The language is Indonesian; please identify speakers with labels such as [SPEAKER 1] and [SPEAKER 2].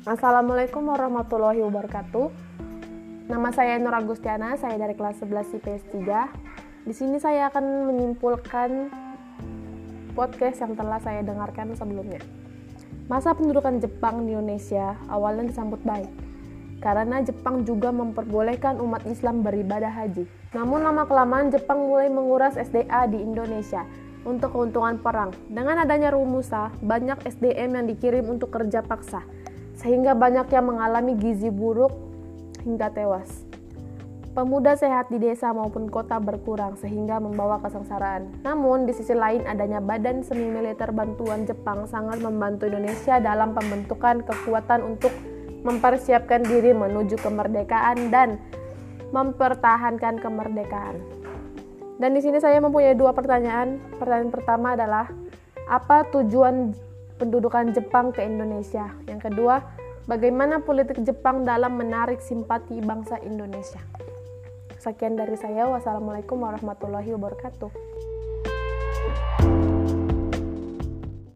[SPEAKER 1] Assalamualaikum warahmatullahi wabarakatuh. Nama saya Nur Agustiana, saya dari kelas 11 IPS 3. Di sini saya akan menyimpulkan podcast yang telah saya dengarkan sebelumnya. Masa pendudukan Jepang di Indonesia awalnya disambut baik karena Jepang juga memperbolehkan umat Islam beribadah haji. Namun lama-kelamaan Jepang mulai menguras SDA di Indonesia untuk keuntungan perang. Dengan adanya Rumusa, banyak SDM yang dikirim untuk kerja paksa, sehingga banyak yang mengalami gizi buruk hingga tewas. Pemuda sehat di desa maupun kota berkurang sehingga membawa kesengsaraan. Namun, di sisi lain adanya badan semi militer bantuan Jepang sangat membantu Indonesia dalam pembentukan kekuatan untuk mempersiapkan diri menuju kemerdekaan dan mempertahankan kemerdekaan. Dan di sini saya mempunyai dua pertanyaan. Pertanyaan pertama adalah apa tujuan pendudukan Jepang ke Indonesia? Yang kedua, bagaimana politik Jepang dalam menarik simpati bangsa Indonesia? Sekian dari saya. Wassalamualaikum warahmatullahi wabarakatuh.